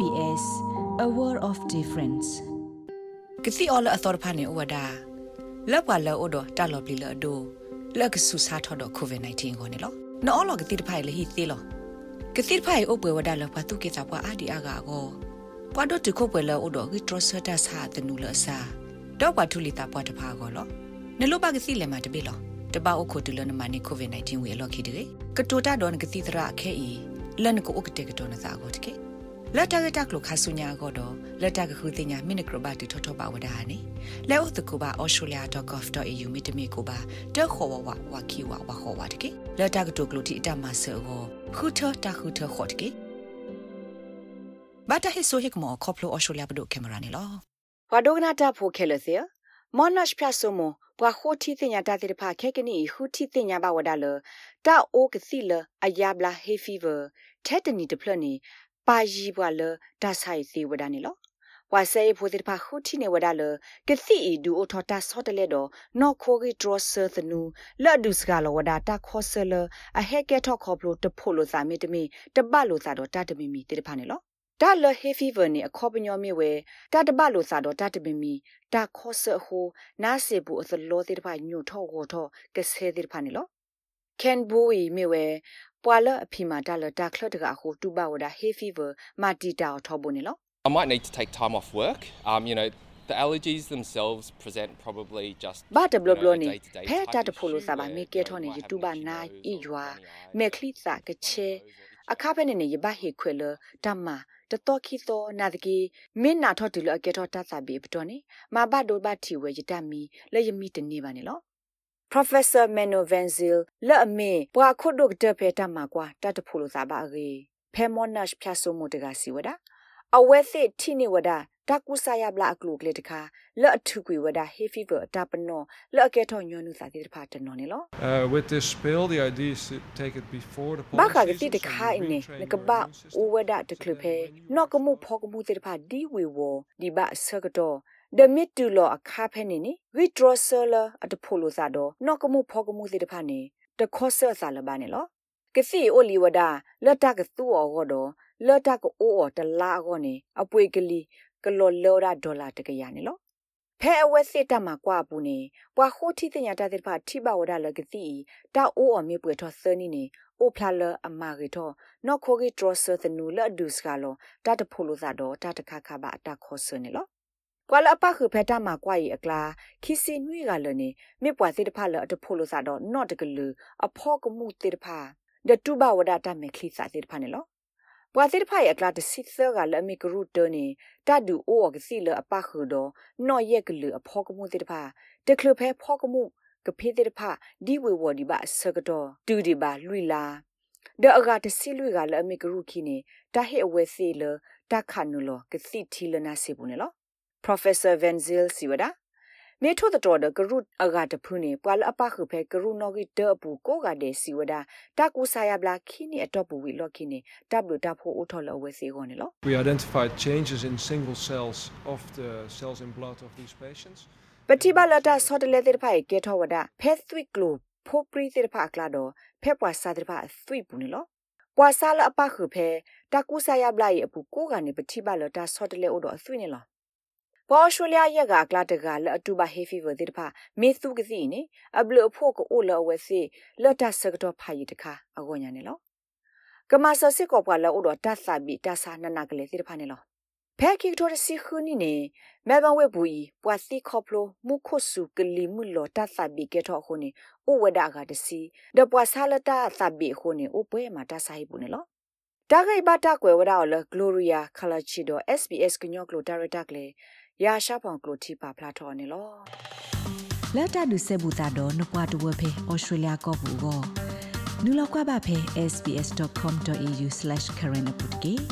SBS a world of difference ကစီအော်လအသော်ဖာနေဝဒါလောက်ပါလောဒတာလော်ပလီလောဒိုလက်ကဆူစာထော်တော့ကိုဗစ် -19 ကိုနေလောနော်လောကတိတဖိုင်လေဟိသေးလောကတိတဖိုင်အုပ်ပွဲဝဒါလောပါတုကေတာပွားအာဒီအာဂါကိုပွားတော့တခုပွဲလောဒိုဂီထရဆတာစာတနူလစာတော့ပွားထူလီတာပွားတဖာကိုလောနလောပါကစီလေမှာတပိလောတပအုတ်ခိုတူလနမနီကိုဗစ် -19 ဝေလော်ခိတေကတိုတာတော့ကတိတရာအခဲဤလန်ကိုဥကတေကတော်နစာကိုတကေ လက်တကတကလခဆုညာကတော့လက်တကခုတင်ညာမိနကရဘတူထထပါဝဒါနေလဲဥတကူပါ australia.gov.au မိတမီကိုပါတက်ခေါ်ဝဝဝခီဝဝခေါ်ဝတကေလက်တကတူကလူတီအတမဆောခုထတခုထခေါ်တကေဘာတဟိဆိုဟိကမောခေါပလို australia ဘဒုကင်မရာနေလောဝါဒိုဂနာတာဖိုခဲလစီမော်နရှ်ဖျာဆိုမိုဘွာခိုတီတင်ညာတာတိဖာခဲကနီဟူတီတင်ညာဘဝဒါလတာအိုကစီလအယာဘလာဟေဖီဗာတက်တနီတဖလနီ ပါယီဘွာလဒါဆိုင်စီဝဒါနေလောဝါဆေဖိုတိဖာဟူတီနေဝဒါလကစီအီဒူအိုထော်တာဆော့တလေတော့နော်ခိုဂီဒရဆာသနူလက်ဒုစကလဝဒါတာခောဆလအဟက်ကဲထော့ခေါပလိုတဖို့လိုစာမီတမီတပတ်လိုစာတော့တတမီမီတိတဖာနေလောဒါလဟေဖီဗာနေအခေါပညောမြေဝဲတတပလိုစာတော့တတမီမီတာခောဆဟိုနာစေဘူးအသလောတိတဖာညိုထော့ဟောထော့ကဆဲတိတဖာနေလောကန်ဘူဝီမြေဝဲ ပွာလအဖီမာဒါလတာခလတ်တကဟိုတူပါဝဒါဟေဖီဗာမာတီတာထော့ဘူးနေလော I might need to take time off work. Um, you know, the allergies themselves present probably just ဘာတဘလဘလနေဖဲတာတဖိုလိုစာပါမေကေထောနေတူပါနာဤယွာမေခလိစာကချေအခါဖဲနေနေရဘဟေခွေလတမတတော်ခိသောနာတကေမင်းနာထော့တူလအကေထော့တသဘေပတော်နေမဘဒိုဘတီဝေယတမီလေယမီတနေပါနေလော Professor Menno Venzil လက်အမေဘွာခုတ်ဒုတ်တဖေတမကွာတတ်တဖိုလိုစာပါအေဖဲမောနတ်ဖြတ်ဆိုမိုတကစီဝဒအဝဲစစ်ထိနေဝဒတကူဆာယဘလာအကလုကလေတခါလက်အထုကွေဝဒဟေဖီဗာတပနောလက်အကဲထောညွန်းနုစာတိတဖာတနော်နေလော Uh, with this spill, the idea is to take it before the ဘာ pollen ခါက season, တိတ so ခါ you အင်းနေ retrain န your ကဘာ immune အို system ဝဒတကလဖေနော့ကမှုဖောက မှုတိတဖာဒီဝေဝဒီဘဆကတော့ဒမစ်တူလောအခါဖဲနေနေဝီဒရဆလအတဖိုလိုစာတော့နော့ကမှုဖောကမှုတိတဖာနေတခောဆဆာလဘာနေလောကစီအိုလီဝဒလတ်တကသူ့အော်တော့လတ်တကအိုအော်တလာအော်နေအပွေကလီကလောလောရာဒေါ်လာတကရနေလောဖဲအဝဲစစ်တမှာကွာဘူးနေပွာခိုတီတင်ညာတတဲ့ဖာထိဘဝဒလကတိတာအိုအော်မြေပွေထောဆနီနေအိုဖလာလအမာရီထောနော့ခိုဂီဒရဆသနူလဒုစကလောတတဖိုလိုသာတော့တတခါခါပါအတခောဆနေလော ကွာလအပခုဖဲတမှာကွာရီအကလာခီစီနွေကလနေမြေပွာစစ်တဖလအတဖိုလိုသာတော့နော့တကလူအဖောကမှုတေတဖာဒတူဘဝဒတာမေခလီစာတေတဖာနေလောပွာစစ်ဖိုင်အကလာတစစ်သကလအမီကရုတနေတဒူအိုကစီလအပခုတော့နော်ရက်ကလူအဖောကမှုတေတဖာတကလဖဲဖောကမှုကဖေးတေတဖာဒီဝေဝဒီပါဆကတော့တူဒီပါလွီလာဒအဂါတစီလွေကလအမီကရုခီနေတာဟေအဝဲစီလတခါနုလကစီတီလနာစီဘူးနေလော Professor Venzil Siwada မေထို့တော်ဒကရုအဂါတဖုန်ပွာလအပခုဖဲကရုနောဂီတအပူကိုကတဲ့စီဝဒတကူဆာယဘလာခိနီအတော့ပူဝီလော်ခိနီတပ်လူတပ်ဖို့အထော်လောဝဲစီကိုနေလော We identified changes in single cells of the cells in blood of these patients. ပတိပါလတာဆော့တလေတဲ့ဖိုင်ကေထောဝဒဖဲသွိကလိုဖိုပရီတဲ့ဖာကလာတော့ဖဲပွာစာတဲ့ဖာသွိပူနေလောပွာစာလအပခုဖဲတကူဆာယဘလာရဲ့အပူကိုကနေပတိပါလတာဆော့တလေအိုတော့သွိနေလော ပေါ်ရှူလျာရက်ကကလာတကလအတူပါဟေဖီဗေတဲ့ဖာမေသူကစီနေအဘလဖို့ကိုအိုလောဝဲစီလတ်တဆကတော့ဖိုင်တခါအကောညာနေလောကမဆစစ်ကောပွာလောအိုတော့တဆာဘီတဆာနနာကလေးတဲ့ဖာနေလောဖဲခိကတော်စီခုနီနေမဲဘဝဲဘူဤပွာစီခေါပလိုမုခုစုကလီမူလောတဆာဘီကေထောခုနေအိုဝဒကတစီဒပွာဆာလတာသဘီခုနေအိုပွဲမှာတဆာဟိဘူးနေလောတာဂိဘတာကွယ်ဝဒါလဂလိုရီယာခလာချီဒို SBS ကညော့ကလိုဒါရတာကလေး ရာရှာဖောင်ကလိုတီပါဖလာထော်နေလောလက်တဒုစေဘူတာတော့နပွားတဝဖေဩစတြေးလျကောဘူကိုနူလောက်ကွာပါဖေ sbs.com.au/current update